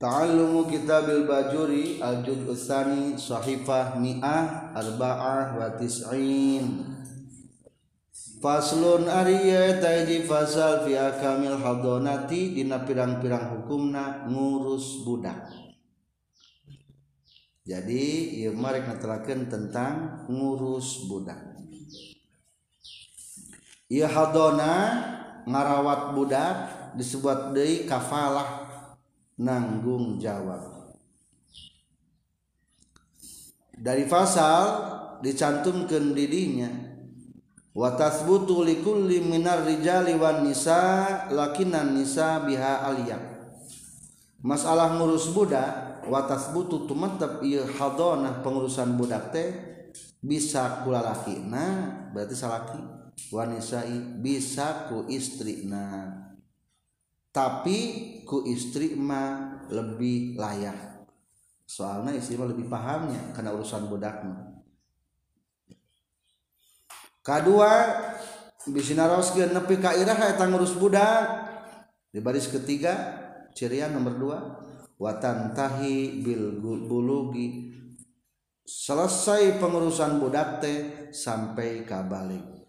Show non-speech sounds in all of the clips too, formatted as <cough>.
Ta'allumu kitabil bajuri al-juz usani sahifah mi'ah arba'ah wa tis'in. Faslun ariya taiji fasal fi akamil hadonati dina pirang-pirang hukumna ngurus budak. Jadi ieu marek ngatelakeun tentang ngurus budak. Ieu hadona ngarawat budak disebut deui kafalah nanggung jawab. Dari fasal dicantumkan didinya wa tasbutu likulli minar rijali wan nisa lakinan nisa biha aliyah. Masalah ngurus budak wa tasbutu tumatab ieu hadonah pengurusan budak teh bisa kula nah berarti salaki wanisai bisa ku istrina tapi ku istri mah lebih layak. Soalnya istri mah lebih pahamnya karena urusan budaknya kedua bisa naroskeun nepi ka irah eta ngurus budak. Di baris ketiga cirian nomor dua watan tahi bil bulugi. Selesai pengurusan budak teh sampai kabalik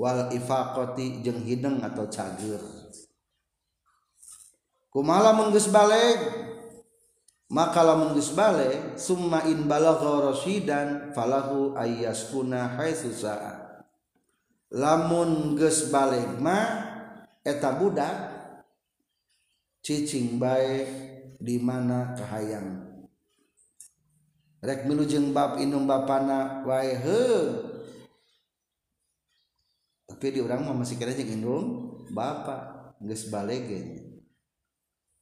wal ifaqati jeung hidung atau cager. Kumala menggeus balik maka lamun geus balik summa in balagha rasyidan falahu ayyaskuna haitsu sa'a. Lamun geus balik mah eta budak cicing bae di mana kahayang. Rek milu jeung bab inum bapana wae heuh. tapi di orang mah masih kira jeung indung bapak geus balik ge.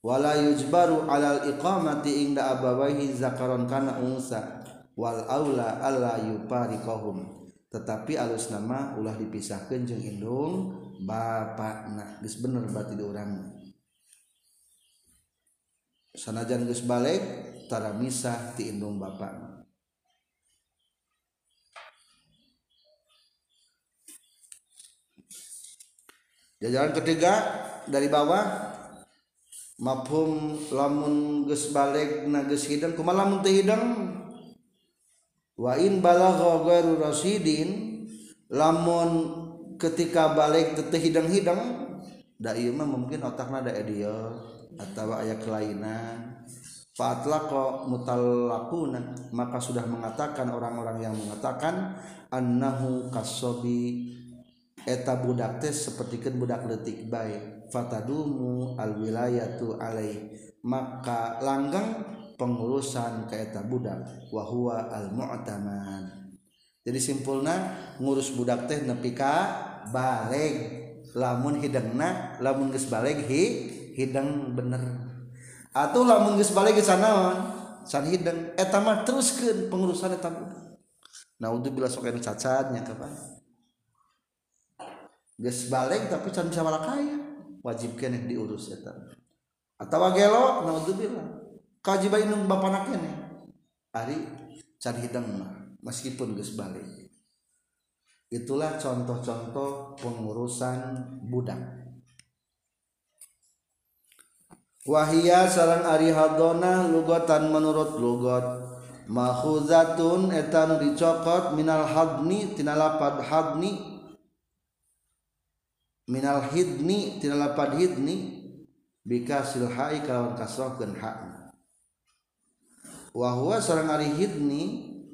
Wala yujbaru alal iqamati inda abawaihi zakaron kana unsa wal aula alla yupariqahum tetapi alus nama ulah dipisahkeun jeung indung bapakna geus bener berarti di urang sanajan geus balik tara misah ti indung bapakna jajaran ketiga dari bawah mafhum lamun geus balik na geus hidang kumaha lamun teu hidang? Wa in balagha ghairu rasidin lamun ketika balik teu hidang-hidang da ieu mah mungkin otakna da dia atau aya kelainan fatlaqa mutallaquna maka sudah mengatakan orang-orang yang mengatakan annahu kasobi eta budak teh sapertikeun budak leutik bae. Fatadumu alwilayatu alai maka langgang pengurusan kaita budak wahwa al mu'tamad jadi simpulna ngurus budak teh nepi ka balik lamun hidangna lamun geus balik hi hidang bener. Atau lamun geus balik geus sanaon san hidang eta mah teruskeun pengurusan eta budak. Nah untuk bila sok cacatnya kapan geus balik tapi can bisa kaya wajib kene diurus eta. Atawa gelo naudzubillah kajiba inung bapana kene ari cari hidang mah meskipun geus balik. Itulah contoh-contoh pengurusan budak. Wahia sarang ari hadona lugatan menurut lugot makhuzatun etan dicokot minal hadni tinalapad hadni minal hidni tina lapad hidni bika silhai kalawan kasrohkeun hakna wa huwa sareng ari hidni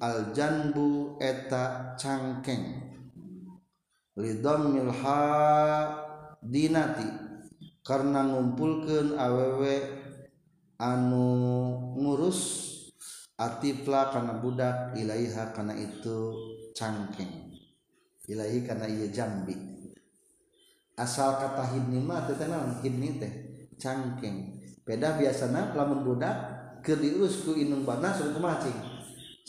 al janbu eta cangkeng. Lidammil ha dinati karena ngumpulkeun awewe anu ngurus atifla karena budak ilaiha karena itu cangkeng. Ilahi karena iya jambi. Asal kata hidni mah teh naon? Hidni teh cangkeng. Beda biasana lamun budak keur diurus ku inung bana suruh kumaha cing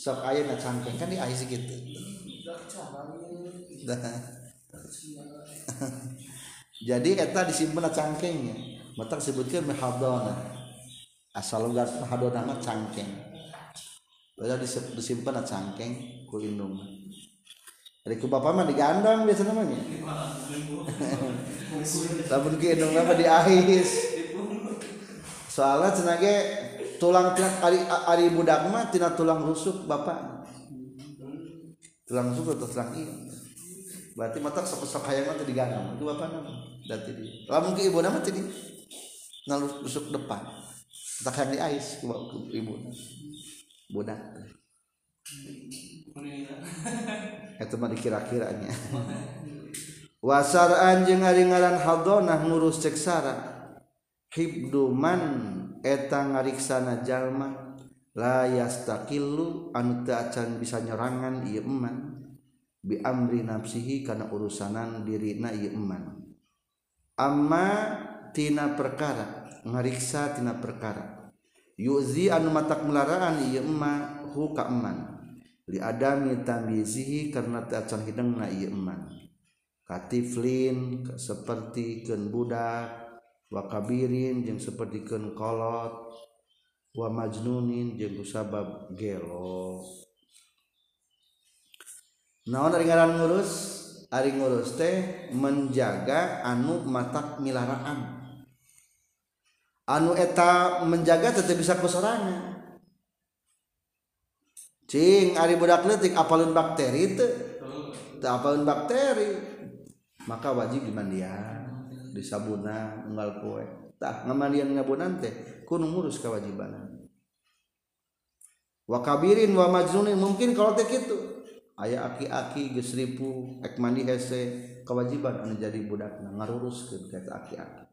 sok aya na cangkeng kan di aya segitu <laughs> jadi eta disimpen cangkengnya mata disebutkan mehadona asal logat hadona mah cangkeng. Beda disimpen cangkeng ku inung dari ku bapak mah digandang biasa namanya. Lamun ke indung nama diahis. Soalnya tenaga tulang ari, ari budak mah tina tulang rusuk bapak. Tulang rusuk atau tulang iya. Berarti mata sok sok hayang mah digantung itu bapak nama berarti di lamun ke ibu nama tadi nalus rusuk depan. Tak hayang di ais ke ibu budak itu mah dikira-kiranya. Wasar anjing ari ngaran hadonah ngurus Hibdu hibduman eta ngariksana jalma. La yastaqillu anu teu acan bisa nyerangan ieu eman. Bi amri nafsihi kana urusanan dirina ieu eman. Amma tina perkara ngariksa tina perkara. Yuzi anu matak melaraan ieu emma hu ka eman. li adami tamyizihi karena tacan hidung na ieu eman. Katiflin seperti keun budak wa kabirin jeung seperti kolot wa majnunin jeung sabab gelo. Naon ari ngaran ngurus? Ari ngurus teh menjaga anu matak milaraan anu eta menjaga tetap bisa kusorangan cing ari budak letik apalun bakteri teh. Teu apalun bakteri. Maka wajib dimandian di sabuna unggal tak ngamandian ngabunan teh kudu ngurus kewajiban wa kabirin wa majnunin mungkin kalau teh kitu. Aya aki-aki geus ribu ek mandi hese kewajiban anu jadi budak ngaruruskeun kata aki-aki.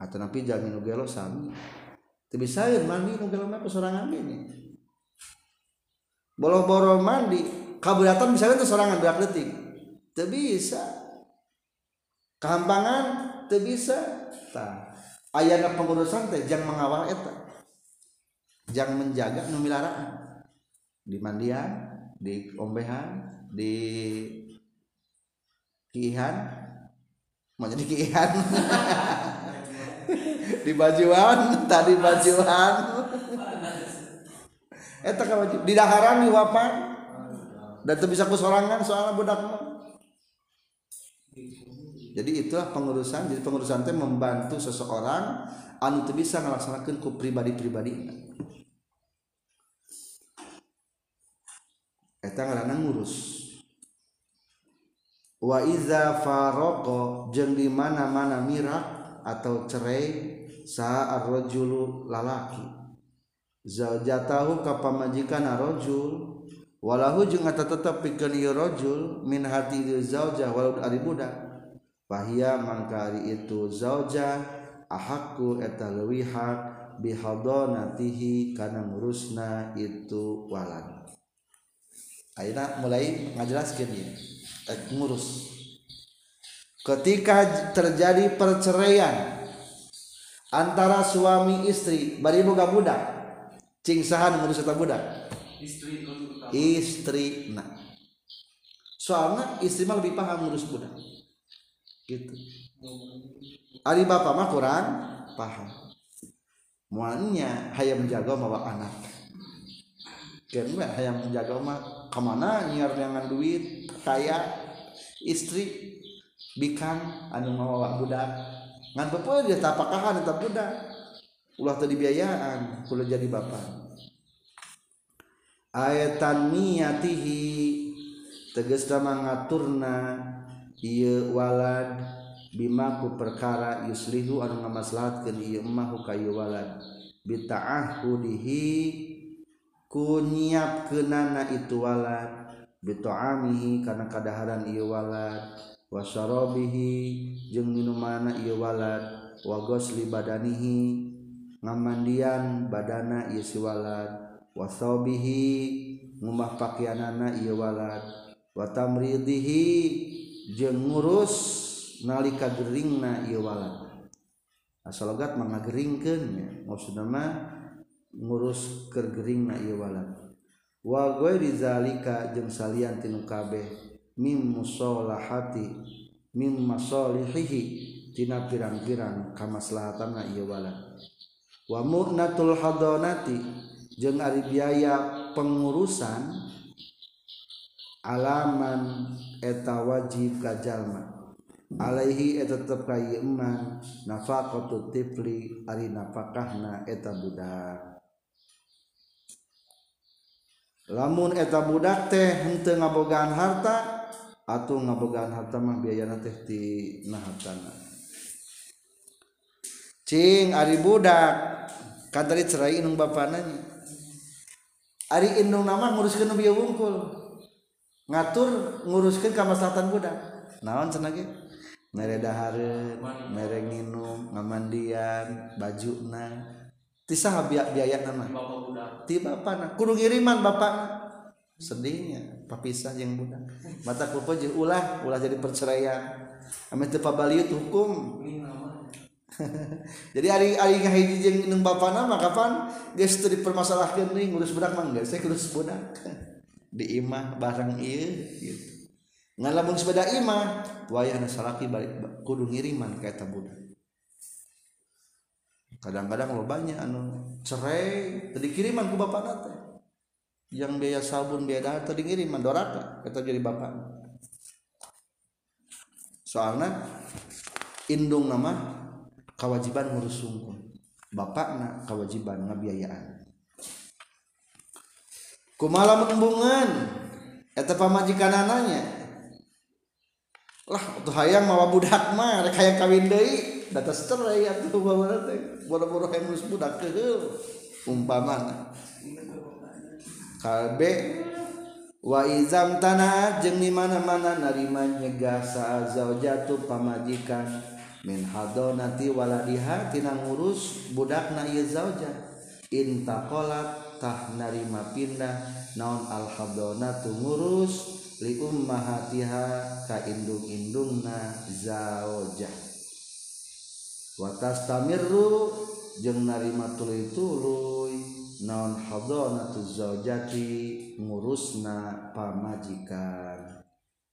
Atau napi jamin nu gelo sami teu bisa mandi nu gelo mah sorangan gini bolo-bolo mandi kabudatan misalnya itu sorangan berak detik. Teu bisa. Kehampangan tidak bisa. Tak ayana pengurusan teh jangan mengawal eta. Jangan menjaga numilaraan di mandian di ombehan di kiihan. Mau jadi kiihan. <laughs> Di bajuan tadi bajuan eta kawajib di daharan di wapan dan bisa kusorangan soalnya budak jadi itulah pengurusan. Jadi pengurusan itu membantu seseorang anu itu bisa melaksanakan ku pribadi-pribadi. Eta ngaranna ngurus. Wa iza faroko jeung di mana-mana mirak atau cerai sa ar-rajulu lalaki zaujatahu ka pamajikan rajul walahu jeung eta tetep pikeun ieu rajul min hati zaujah walau ari budak Fahia mangkari itu zauja ahaku eta leuwih hak bihadonatihi kana ngurusna itu walad. Ayeuna mulai ngajelaskeun ieu. ngurus. Ketika terjadi perceraian antara suami istri bari boga budak, cing saha ngurus eta budak? Istri istri. Nah. Soalnya istri mah lebih paham ngurus budak. Gitu. Ali bapak mah kurang paham. Mualnya hayam menjaga bawa anak. Kan hayam menjaga mah ke mana? Nyiar dengan duit kaya. Istri bikang anu mawa budak. Ngan dia tapakahan eta budak ulah tadi biayaan kula jadi bapak. Ayatan niyatihi tegas ngaturna ieu walad bimaku perkara yuslihu anu ngamaslahatkeun ieu mahu kayu walad. Bita'ahudihi ku nyiapkeunana itu walad. Bitu'amihi kana kadaharan ieu walad. Wasarobihi jeung minumana ieu walad. Wa ghusli badanihi ngamandian badana ieu si walad wasobihi ngumah pakaianana ieu walad wa tamridihi jeung ngurus nalika geringna ieu walad asalogat mangageringkeun nya. Maksudna mah ngurus keur geringna ieu walad wa ghairi zalika jeung salian tinu kabeh mim musolahati mim masolihihi tina pirang-pirang kamaslahatanna ieu walad wa mu'natul hadonati jeung ari biaya pengurusan alaman eta wajib ka jalma alaihi eta tetep ka iman nafaqatu tifli ari nafakahna eta budak. Lamun eta budak teh henteu ngabogaan harta atau ngabogaan harta mah biayana teh ti nahatana. cing ari budak. Kadari cerai inung bapana ari inung nama nguruskeun nu bieu wungkul. Ngatur nguruskeun ka maslahatan budak. Naon cenah ge? Mere dahareun mere nginum ngamandian bajuna ti saha biaya, biaya nama ti bapana kudu ngiriman bapak sedihnya papisah jeung budak. Mata kulpo jeung ulah ulah jadi perceraian. Ame teu pabaliut hukum. <laughs> jadi ari ari ngahiji jeung jeung bapak nama kapan? Geus teu dipermasalahkeun deui ngurus budak geus saya ngurus budak <laughs> di imah bareng ieu gitu. Ngalamun sepeda imah wayahna salaki balik kudu ngiriman ka eta kadang-kadang lo banyak anu cerai tadi kiriman ku bapak nate yang biaya sabun biaya dahar tadi ngiriman doraka kata jadi bapak soalnya indung nama kewajiban ngurus sungkum bapakna kewajiban ngabiayaan. Kumala menembungan. Eta pamajikan ananya lah tuh hayang mawa budak mah rek hayang kawin deui. Data cerai atuh bawa teh. Boro-boro hayang ngurus budak keul umpamana. Kalbe wa izam tanah jeung di mana-mana narima nyegah saazau jatuh pamajikan. min hadonati waladiha tina ngurus budakna ieu zauja. Intaqalat tah narima pindah naon al hadonatu ngurus li ummahatiha ka indung-indungna zaujah wa tastamirru jeung narima tuluy-tuluy naon hadonatu zaujati ngurusna pamajikan.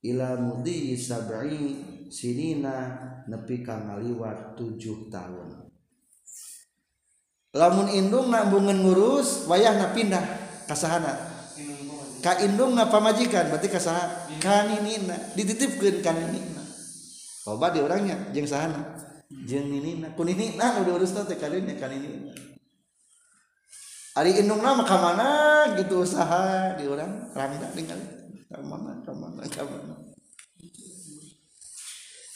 Ila mudi sab'i sinina nepi ka ngaliwat tujuh tahun. Lamun indung nambungan ngurus wayahna pindah kasahana. Ka indung na pamajikan berarti ka saha kaninina dititipkeun kaninina loba di orangnya jeung sahana. Jeung ninina ninina udah urus teh kalinnya kaninina ari indung mah ka mana gitu usaha di orang rangda tinggal. ka mana mana mana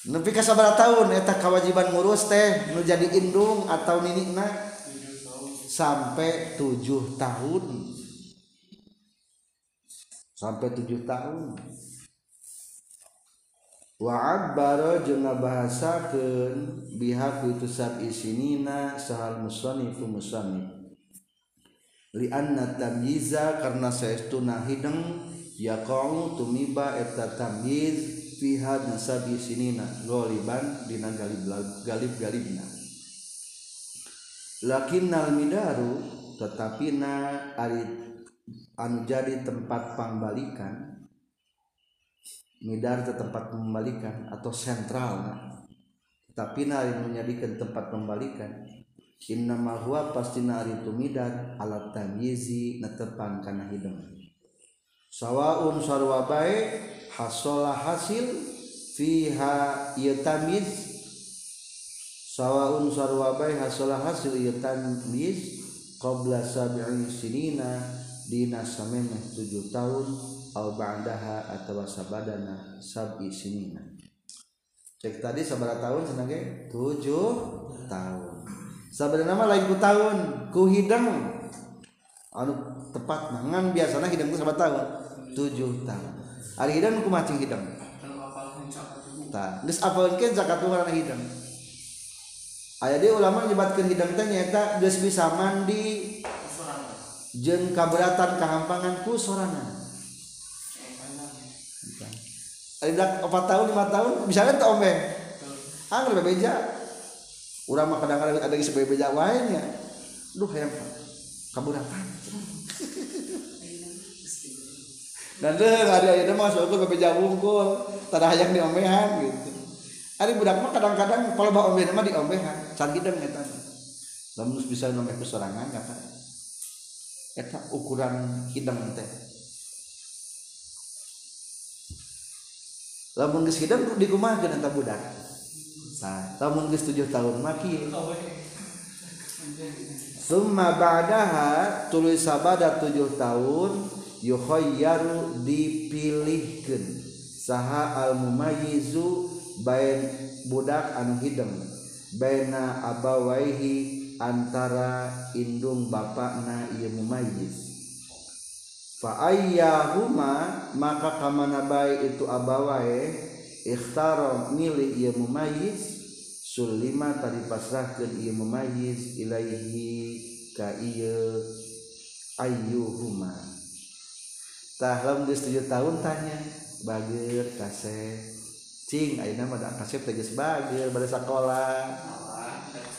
nepi ka sabara tahun eta kewajiban ngurus teh nu jadi indung atau ninina sampai tujuh tahun. Sampai tujuh tahun. Wa baro jeung ngabahasakeun Bihak itu sab isinina sahal musannif musannif. Li anna tamyiza karena saestuna hideng yaqau tumiba eta tamyiz fi hadna sabi sinina goliban dina galib galib galibna lakinnal midaru tetapi na ari anu jadi tempat pembalikan midar itu tempat pembalikan atau sentral nah. tapi nari menjadikan tempat pembalikan inna huwa pasti nari itu midar alat tamyizi netepan kana hidung sawaun sarwa bae hasolah hasil fiha ieu tamyiz sawaun sarwa bae hasolah hasil ieu tamyiz qabla sab'i sinina dina samemeh tujuh tahun au ba'daha atau sabadana sab'i sinina. Cek tadi sabara tahun senangnya tujuh tahun. Sabada nama lain ku tahun ku hidang. Anu tepat mangan biasanya hidang itu sabara tahun tujuh tahun hari hidang ku macing hidang. Tak geus apalkeun zakatuhan hidang. Aya dia ulama nyebatkeun hidang teh nyaeta geus bisa mandi. Jeng kaberatan kehampangan ku sorangan. Ada empat tahun lima tahun misalnya tak ombe angker bebeja urang mah kadang-kadang ada geus bebeja wae nya. Duh hayang kaburatan <laughs> dan deh ada ada mah soalnya bebeja wungkul tada hayang diombehan gitu. Ari budak mah kadang-kadang kalau bawa ombe mah diombehan can hidang eta lamun bisa nombe ku sorangan kata eta ukuran hidang teh. Lamun geus hidang dikumahakeun eta budak. Nah lamun geus 7 tahun maki summa ba'daha tulis sabada 7 tahun yukhayyaru dipilihkeun. Saha al mumayyizu bain budak anu hidang baina abawaihi antara indung bapakna ieu mumayyiz. Fa ayyahuma maka kamana bae itu abawae ikhtara milih ieu mumayyiz sulima tadi pasrahkeun ieu mumayyiz ilaihi ka ieu ayyuhuma Tahlam geus 7 tahun tanya bager kasep. Cing ayeuna mah da kasep teh geus bageur bade sakola.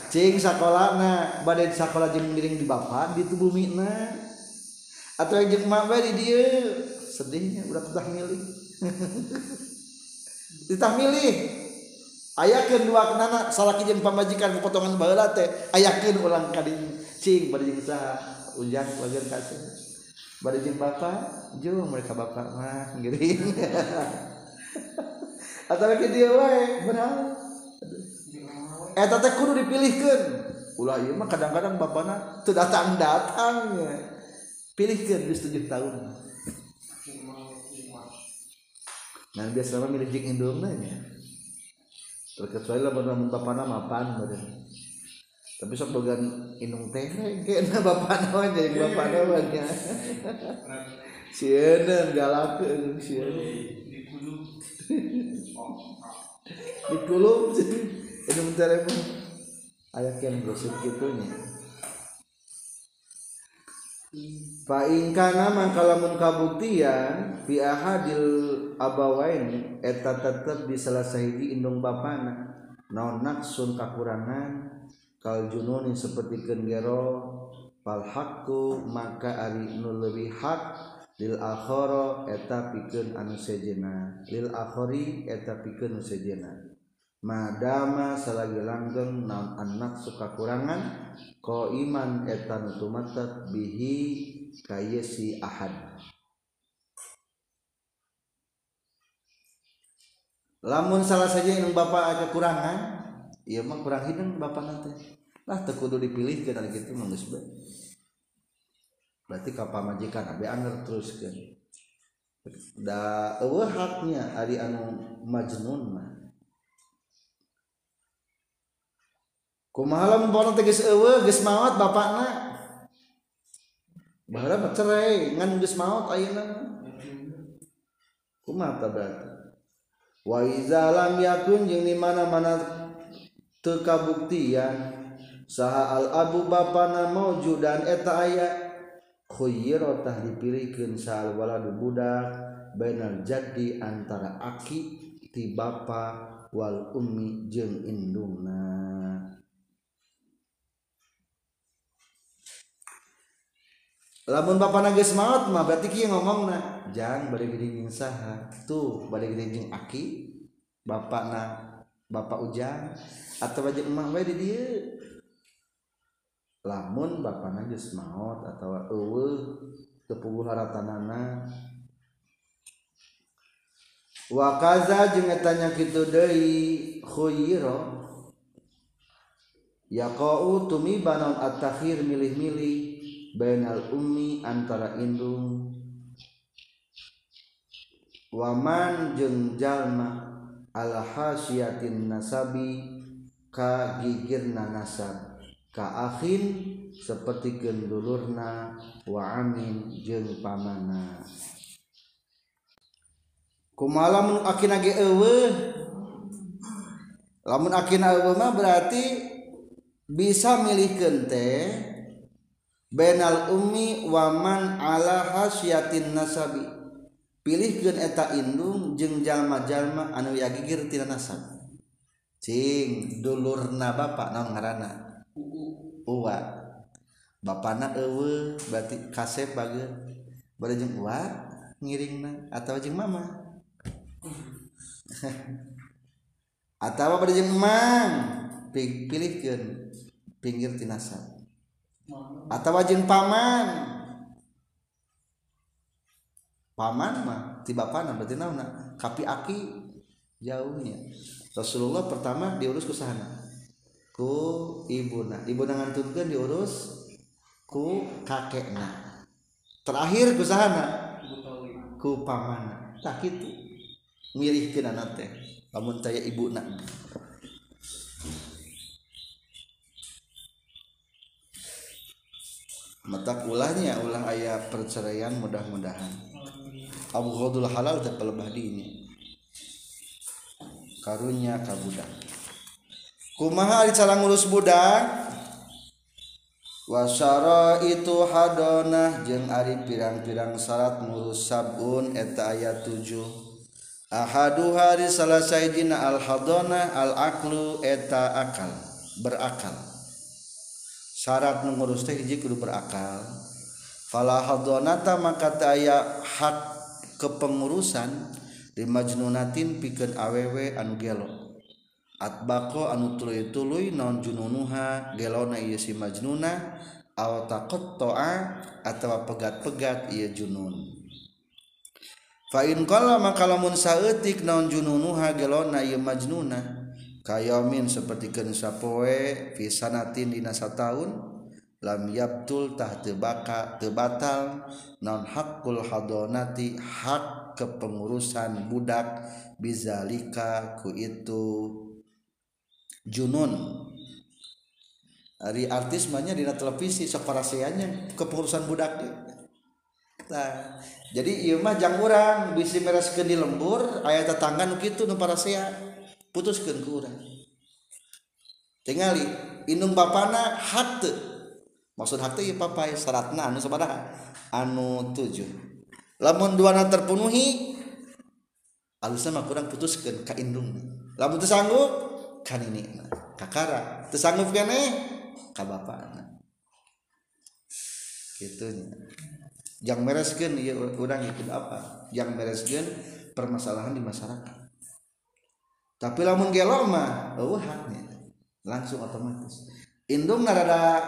Cing sakolana bade sakola jeung miring di bapak di tubuh mina. Atau jeung mak bae di dieu. Sedihnya udah ketah milih. <laughs> Ditah milih. Ayakeun dua kenana salaki jeung pamajikan potongan baheula teh ayakeun ulang kadinya. Cing bade jeung saha? Ujang bagian kasep. bad Bapak jeung mereka Bapak mah ngiring <laughs> atau dia benar eh, kudu dipilihkeun. ulah ieu mah kadang-kadang bapana teu datang-datang. Pilihkeun geus 7 tahun. Nah biasa mah milih jeung indungna nya. Terkecuali lamun bapana mapan badan. Tapi sok bogan indung teh kayaknya <laughs> bapana <laughs> <laughs> mah jeung bapana mah nya sieun galakeun sieun. Di kulum indung telepon aya kan gosip kitunya fa in kana mangkalamun kabuktian fi ahadil abawain eta tetep di salah sahiji indung bapana. Naon naksun kakurangan kal jununi seperti gero fal haqqu maka ari nu leuwih hak lil akhara eta pikeun anu sejena. Lil akhari eta pikeun anu sejena. Madama salagi langgeng naon anak suka kurangan ko iman eta nutumatat bihi kayesi ahad. Lamun salah saja yang bapak ada kurangan iya mah kurang hidung bapak nanti lah tekudu dipilih ke gitu menggus berarti kapal majikan abe anger terus kan. Da eueuh haknya ari anu majnun mah. Kumaha lamun bonak teh geus eueuh geus maot bapakna? Baheula cerai ngan geus maot ayeuna kumaha ta berarti? Wa iza lam yakun jeung di mana-mana teu kabuktian saha al abu bapana maujudan eta aya. Khuyyira tah dipilihkeun sal waladu budak bainal jaddi antara aki ti bapa wal ummi jeung indungna. Lamun bapak nagis maut mah berarti kieu ngomongna jangan balik gede saha. Tuh balik jeung aki bapakna bapak ujang atau wajib emak wae di dieu lamun Bapak najis maut atau tepuguh haratanana. Wakaza jeung etanya kitu deui khuyiro yaqau tumiba naon at-takhir milih-milih bainal ummi antara indung. Waman jeung jalma al hasiyatin nasabi ka gigirna nasab. Kaahin seperti gendulurna waamin jeng pamana. Kumalamun akin ge ewe lamun akin ewe mah berarti bisa milih kente benal ummi waman ala hasyatin nasabi. Pilih gen eta indung jeng jalma jalma anu ya gigir tina nasab cing dulurna bapak non ngarana uwa bapana ewe berarti kasep bage bade jeung uwa ngiringna atawa jeung mama. <laughs> Atawa bade jeung mang. Pilihkeun pinggir tina nasab atawa jeung paman. Paman mah ti bapana berarti nauna kapi aki jauhnya. Rasulullah pertama diurus ke sana. ku ibuna. Ibuna ngantunkeun diurus ku kakekna. Terakhir ku sahana? Ku pamana. Tak kitu mirihkeun anak teh. Lamun taya ibuna. Mata ulahnya ulah ayah perceraian mudah-mudahan. Abu Ghadul halal teh pelebah di ini karunya kabudak. kumaha cara ngurus budak? Wasara itu hadonah jeung ari pirang-pirang syarat ngurus sabun eta ayat 7 ahadu hari salah sayidina al hadonah al aklu eta akal berakal. Syarat ngurus teh hiji kudu berakal. Fala hadonata maka aya hak kepengurusan di majnunatin pikeun awewe anu gelo. atbaqo anu tuluy-tuluy naon jununuha gelona ieu si majnuna aw taqatta'a atawa pegat-pegat ieu junun. Fa in qala maka lamun saeutik naon jununuha gelona ieu majnuna kayamin seperti sapoe fi sanatin dina sataun lam yabtul tah tebaka tebatal non hakul naon haqqul hadonati hak kepengurusan budak bizalika ku itu. Junun. Hari artis banyak di televisi separasiannya kepengurusan budak nah jadi iya mah jang urang bisi mereskeun di lembur aya tetangga nu kitu nu parasea putuskan kurang tinggali indung bapana hak maksud hak ya papa ya syaratna anu sabaraha? Anu tujuh. Lamun dua na terpenuhi alusna mah kurang putuskan ka indung lamun teu sanggup kan ini kakara. Teu sanggup kene ka bapana gitu yang mereskeun ieu urang ikut apa? Yang mereskeun permasalahan di masyarakat. Tapi lamun gelo mah eueuh haknya. Langsung otomatis. Indung rada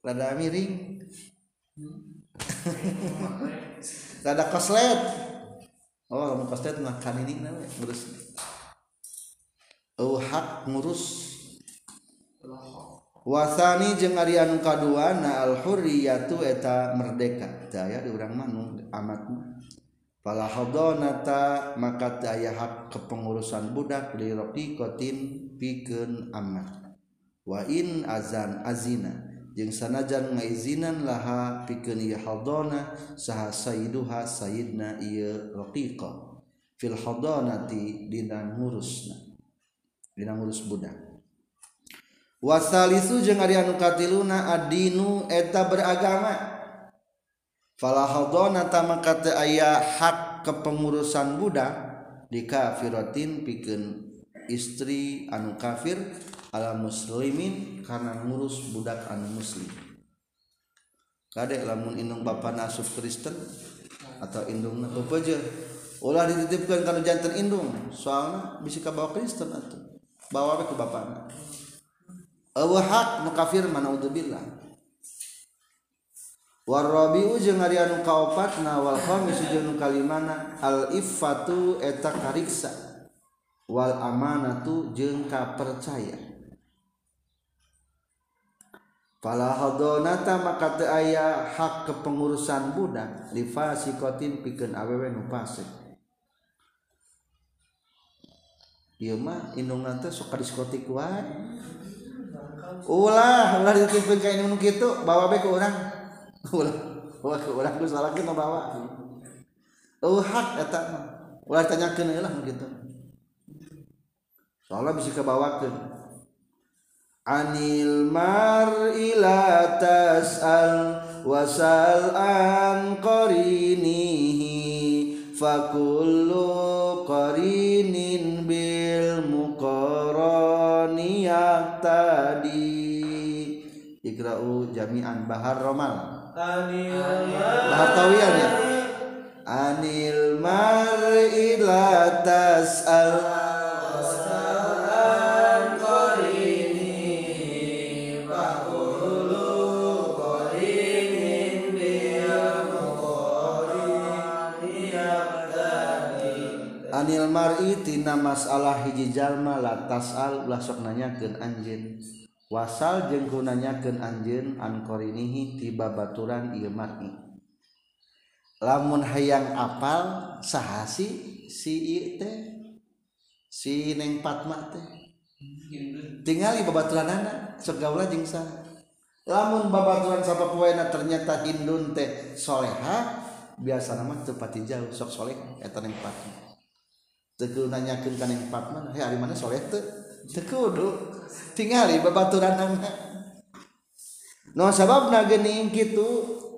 rada miring. <laughs> Rada koslet. Oh lamun koslet mah kan ini na uh, hak ngurus. Wasani jeung ari anu kaduana al hurriyatu eta merdeka. Teu aya di urang mah amat. Fala hadonata maka teu aya hak kepengurusan budak li raqiqatin pikeun amat. Wa in azan azina jeung sanajan ngaizinan laha pikeun ieu hadona saha sayyiduha sayyidna ieu raqiqah fil hadonati dina ngurusna. dina ngurus budak. Wasalisu jeung ari anu katiluna adinu eta beragama. Falahadona tamaka teu aya hak kepengurusan budak di kafiratin pikeun istri anu kafir ala muslimin karena ngurus budak anu muslim. Kadek lamun indung bapa asup Kristen atau indung pepeje ulah dititipkan kalau jantan indung soalnya bisa kabawa Kristen atau bawa ke bapana eueuh hak nu kafir udzubillah Warabiu jeung ari anu kaopatna wal khamis jeung kalimana al iffatu eta kariksa wal amanatu jeung kapercaya. Fala hadonata maka teu aya hak kepengurusan budak li fasikotin pikeun awewe nu fasik Ieu mah indungna teh sok diskotik wae. Ulah, ulah dititipkeun ka indung kitu bawa be ke urang. <laughs> Ulah ulah ku salah kita bawa. Oh hak eta ulah tanyakeun lah gitu soalnya bisa kebawakeun anil mar ila tas'al wasal an qarinihi fakullu qarinin bil yahtadi Iqra'u jami'an bahar romal Bahar tawiyan ya? Anil mar'i la tas'al. Aritina masalah hijjallma latas allah sok nanyaken anjin wasal jengku nanyaken anjun ankorinihi tiba baturan ilmani lamun hayang apal sahasi si teh si neng Patma teh. Tinggali babaturan anak sok gaula jeung lamun babaturan sama puena ternyata Hindun teh soleha biasa nama tepati jauh sok soleh eta neng Patma Teguh nanyakan kan yang Fatma, mana? Hei, hari mana soleh tuh? Teguh dulu. Tinggal babaturan anak. No sabab nagening gitu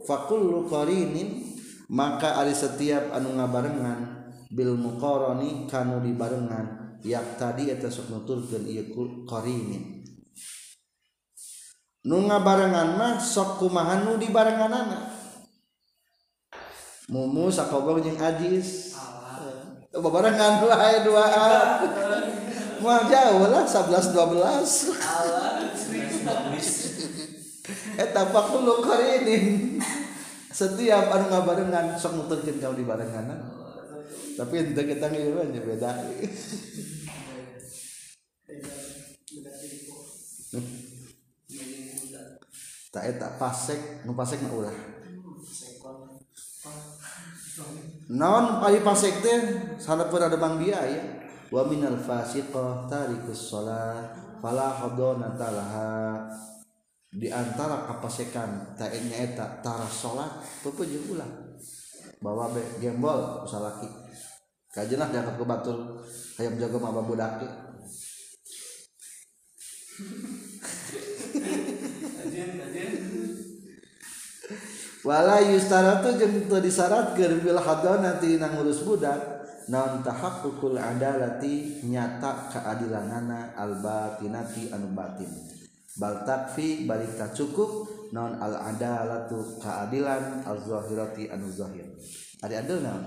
fakullu qarinin maka ada setiap anu ngabarengan bil muqarani kanu dibarengan yak tadi eta sok nuturkeun ieu qarinin nu ngabarengan mah sok kumaha nu dibarenganana mumu sakobong jeung ajis babarengan dua dua. Mau jauh lah 11 12 eta fakulu qarinin setiap anu ngabarengan sok nuturkeun kau dibarengan tapi ente kita ngieu beda. Tak eta pasek nu pasek mah ulah non pari fasik teh salapun ada bang dia ya wa minal fasiqah tarikus shalah fala hadonata laha. Di antara kapasekan taetnya eta taras salat pepeujung ulah. Bawa be gembol usalaki kajenah diangkat ke batur hayam jaga mah babudak kajen kajen wala yustaratu jeung teu disyaratkeun bil hadanati nang ngurus budak naon tahaqqul adalati nyata keadilanana al batinati anu batin. Bal takfi balik tak cukup naon al adalatu keadilan al zahirati anu zahir. Ari adil naon?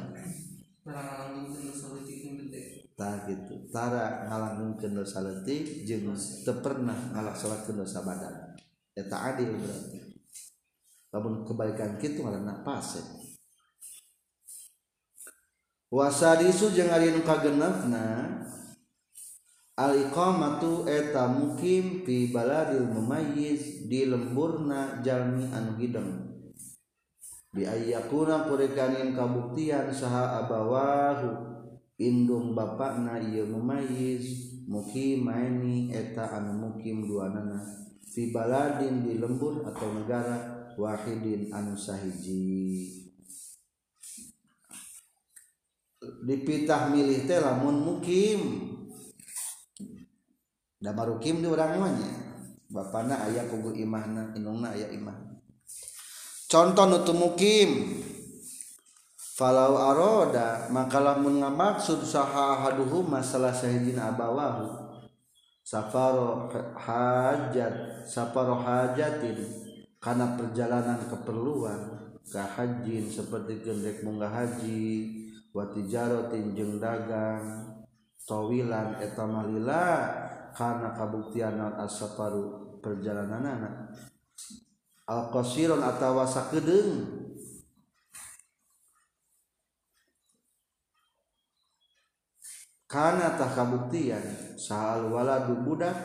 Tak gitu. Tara ngalangkeun dosa leutik jeung teu pernah ngalaksalatkeun dosa badan. Eta adil berarti. Lamun kebaikan kitu ngaranna pasek wasadisu jeung ari nu kagenepna al iqamatu eta mukim fi baladil mumayyiz di lemburna jalmi anu hideng. Bi ayyakuna kurekanin kabuktian saha abawahu indung bapakna ieu mumayyiz mukimaini eta anu mukim duanana fi baladin di lembur atau negara wahidin anu sahiji. Dipitah milih teh lamun mukim. Da marukim di urang namanya bapana aya kugu imahna inungna aya imah. Contoh nutu mukim. Falau aroda maka lamun ngamaksud saha haduhu masalah sahijina abawahu. Safaro hajat safaro hajatin karena perjalanan keperluan ke hajin seperti gendek munggah haji watijarotin jeng dagang tawilan etamalila karena kabuktian non asaparu perjalanan anak al qasiron atawa sakedeung karena tak kabuktian sahal waladu budak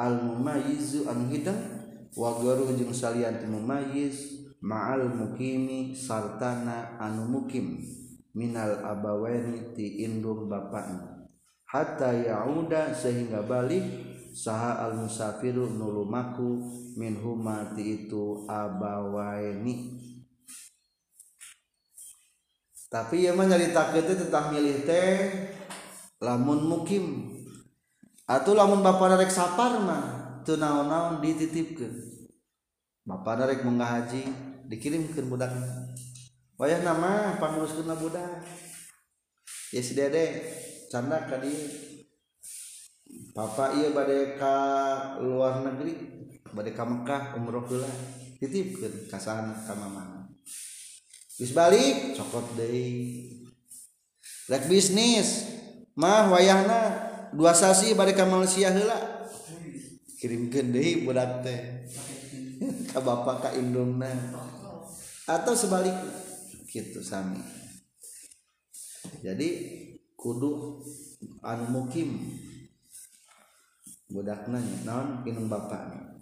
al mumayyizu an hidang wagaru jeung salian mumayyiz ma'al mukimi sartana anu mukim minal abawaini ti indung bapakna. Hatta yauda sehingga balik saha al musafiru nulumaku min huma ti itu abawaini. Tapi ya mah nyaritakeun teh tentang milih teh lamun mukim. Atau lamun bapak rek sapar mah teu naon-naon dititipkeun. Bapak darek munggah haji dikirimkeun budak. Wayah nama panguruskeun budak. Ya si dede canda ka dieu papa ieu bade ka luar negeri bade ka Mekah umroh heula titipkeun ka sana ka mama. Geus balik cokot deui. Rek bisnis mah wayahna dua sasi bade ka Malaysia heula. kirim deui budak teh. Ke bapak ke indungna atau sebaliknya gitu sami. Jadi kudu anu mukim. Budak nanya non inung bapakna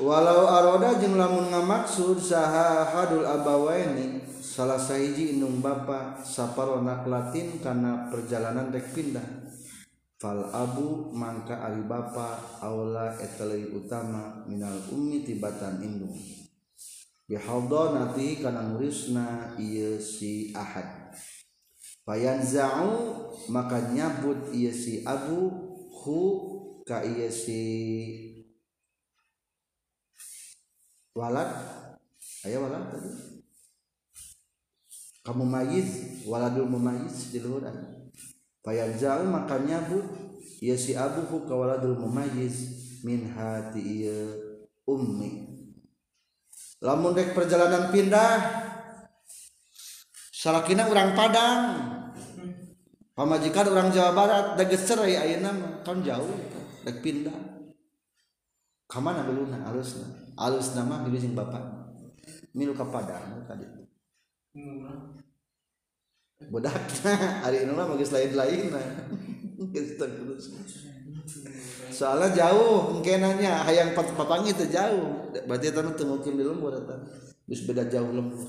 walau aroda jeung lamun ngamaksud saha hadul abawaini salah sahiji inung bapak saparona latin karena perjalanan rek pindah. Fal abu mangka ari bapa aula etalai utama minal ummi tibatan indung nanti kana murisna ieu si ahad. Fayanza'u maka nyabut ieu si abu hu ka ieu si walad. Aya walad tadi. Kamu mayiz waladul mumayyiz di luhuran Payan jauh maka nyabut ya si abuhu kawaladul mumayyiz min hati iya ummi. Lamun dek perjalanan pindah salakina orang Padang. Pamajikan orang Jawa Barat dek cerai ayeuna kan jauh dek pindah. Kamana beluna alusna? Alus mah milu jeung bapak. Milu ka Padang tadi. budak <laughs> hari ini mah geus lain-lain <laughs> soalnya jauh mungkin nanya hayang papangnya itu jauh. Berarti tanah kim di lembur eta. Geus beda jauh lembur.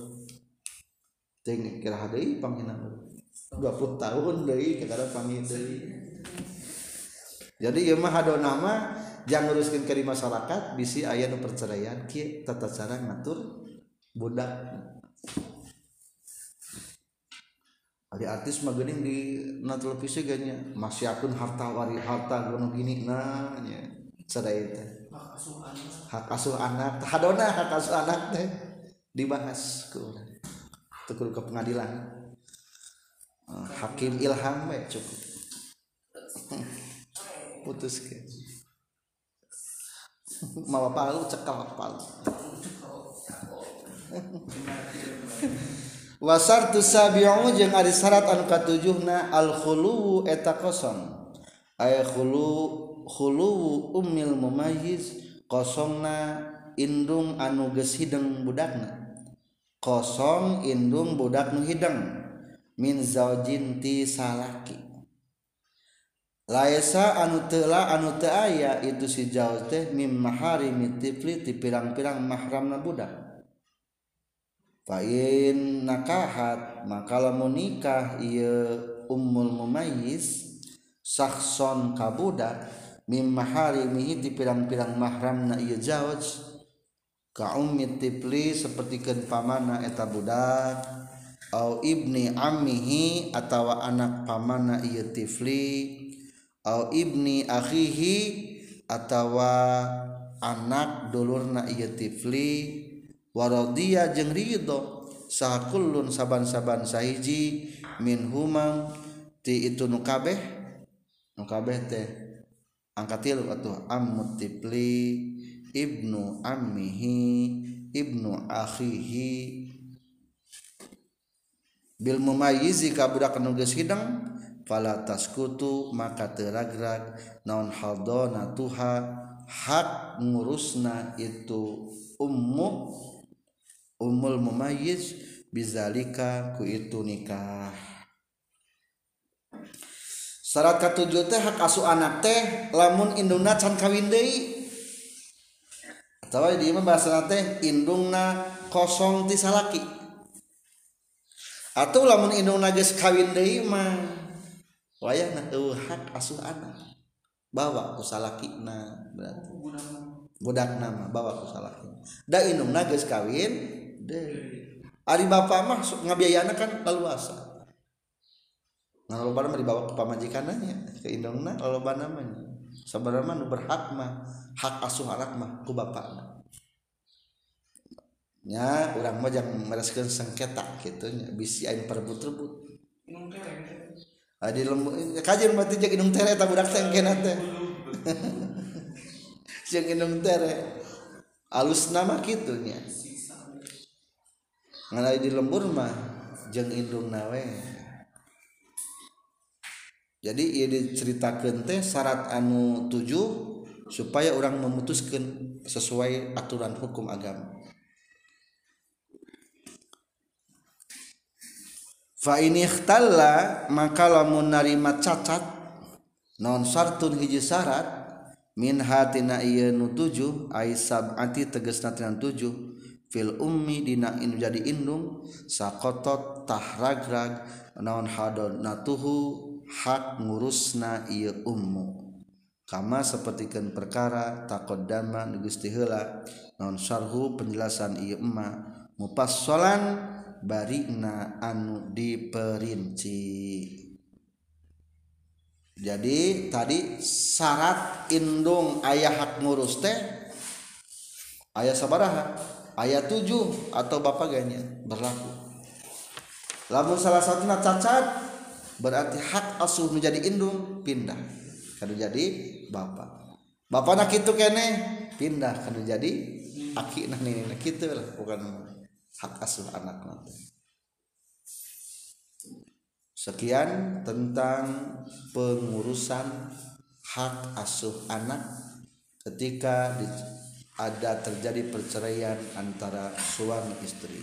Ting kira deui pangina 20 tahun deui kada pangin deui. Jadi ieu mah hadona mah jangan nguruskeun ka masyarakat bisi aya nu perceraian kieu tata cara ngatur budak Ari artis mah geuning di na televisi ganya masih akun harta wari harta gunung gini nah nya. Sadaya teh. Hak asuh anak. Hadona hak asuh anak teh. Dibahas ke urang teu ke pengadilan. Uh, hakim ilham we cukup. <laughs> Putus ke <laughs> mawa palu cekal palu <laughs> wasar tusabiu jeung ari syarat anu katujuhna al khulu eta kosong. Ay khulu khulu ummil mumayyiz kosongna indung anu geus hideng budakna. Kosong indung budak nu hideng min zaujin ti salaki. Laisa anu tela anu teu aya itu si jauh teh mim maharimi tifli ti pirang-pirang mahramna budak. Fain nakahat maka lamun nikah ieu ummul mumayyiz sakhson kabudak mim maharimihi di pirang-pirang mahramna ieu zawaj ka ummi tipli sapertikeun pamana eta budak au ibni ammihi atawa anak pamana ieu tifli au ibni akhihi atawa anak dulurna ieu tifli waradiyah jeung ridho. Sahakullun saban-saban sahiji min humam ti itu nu kabeh nu kabeh teh angkat tilu atuh ibnu ammihi ibnu akhihi. Bil mumayyizi ka budak nu geus hidang fala taskutu maka teragrag naon haldona tuha hak ngurusna itu ummu umul mumayyiz bizalika ku itu nikah. Syarat katujuh teh hak asuh anak teh lamun indungna can kawin deui. Atau di mah bahasa teh indungna kosong ti salaki. Atau lamun indungna geus kawin deui mah wayahna eueuh hak asuh anak. Bawa ku salakina berarti. Budak nama bawa ku salaki da indungna geus kawin Ari bapak mah ngabiayana kan laluasa. Nah, lalu mah dibawa ke pamajikanannya ke indongna lalu namanya. Sebenarnya nu berhak mah hak asuh anak mah ku bapakna. Nya urang mah jangan mereskeun sengketa gitu nya bisi aing perebut-rebut. Adi lembu kajian mati jeung indung tere eta budak teh engkena teh. <laughs> Jeung indung tere. Alus nama kitu nya ngalai di lembur mah jeng indung nawe. Jadi ia diceritakan teh syarat anu tujuh supaya orang memutuskan sesuai aturan hukum agama. Fa ini ikhtalla maka lamun narima cacat non sartun hiji syarat? Min hatina ieu nu tujuh ai sab'ati tegasna tina tujuh. Fil ummi dina in jadi indung sakotot tahragrag naon hadon natuhu hak ngurusna ieu ummu. Kama sapertikeun perkara taqaddama nu geus heula naon syarhu penjelasan ieu emma mupassalan barina anu diperinci. Jadi tadi syarat indung ayah hak ngurus teh ayah sabaraha ayat 7 atau bapak ganya berlaku. Lamun salah satu cacat berarti hak asuh menjadi indung pindah. Kalau jadi bapak. Bapak nak itu kene pindah. Kalau jadi aki nah ini nah gitu lah. Bukan hak asuh anak nanti sekian tentang pengurusan hak asuh anak ketika di ada terjadi perceraian antara suami istri.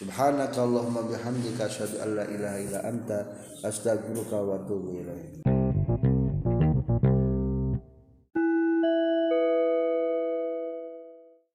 Subhanakallahumma bihamdika asyhadu an la ilaha illa anta astaghfiruka wa atubu ilaik.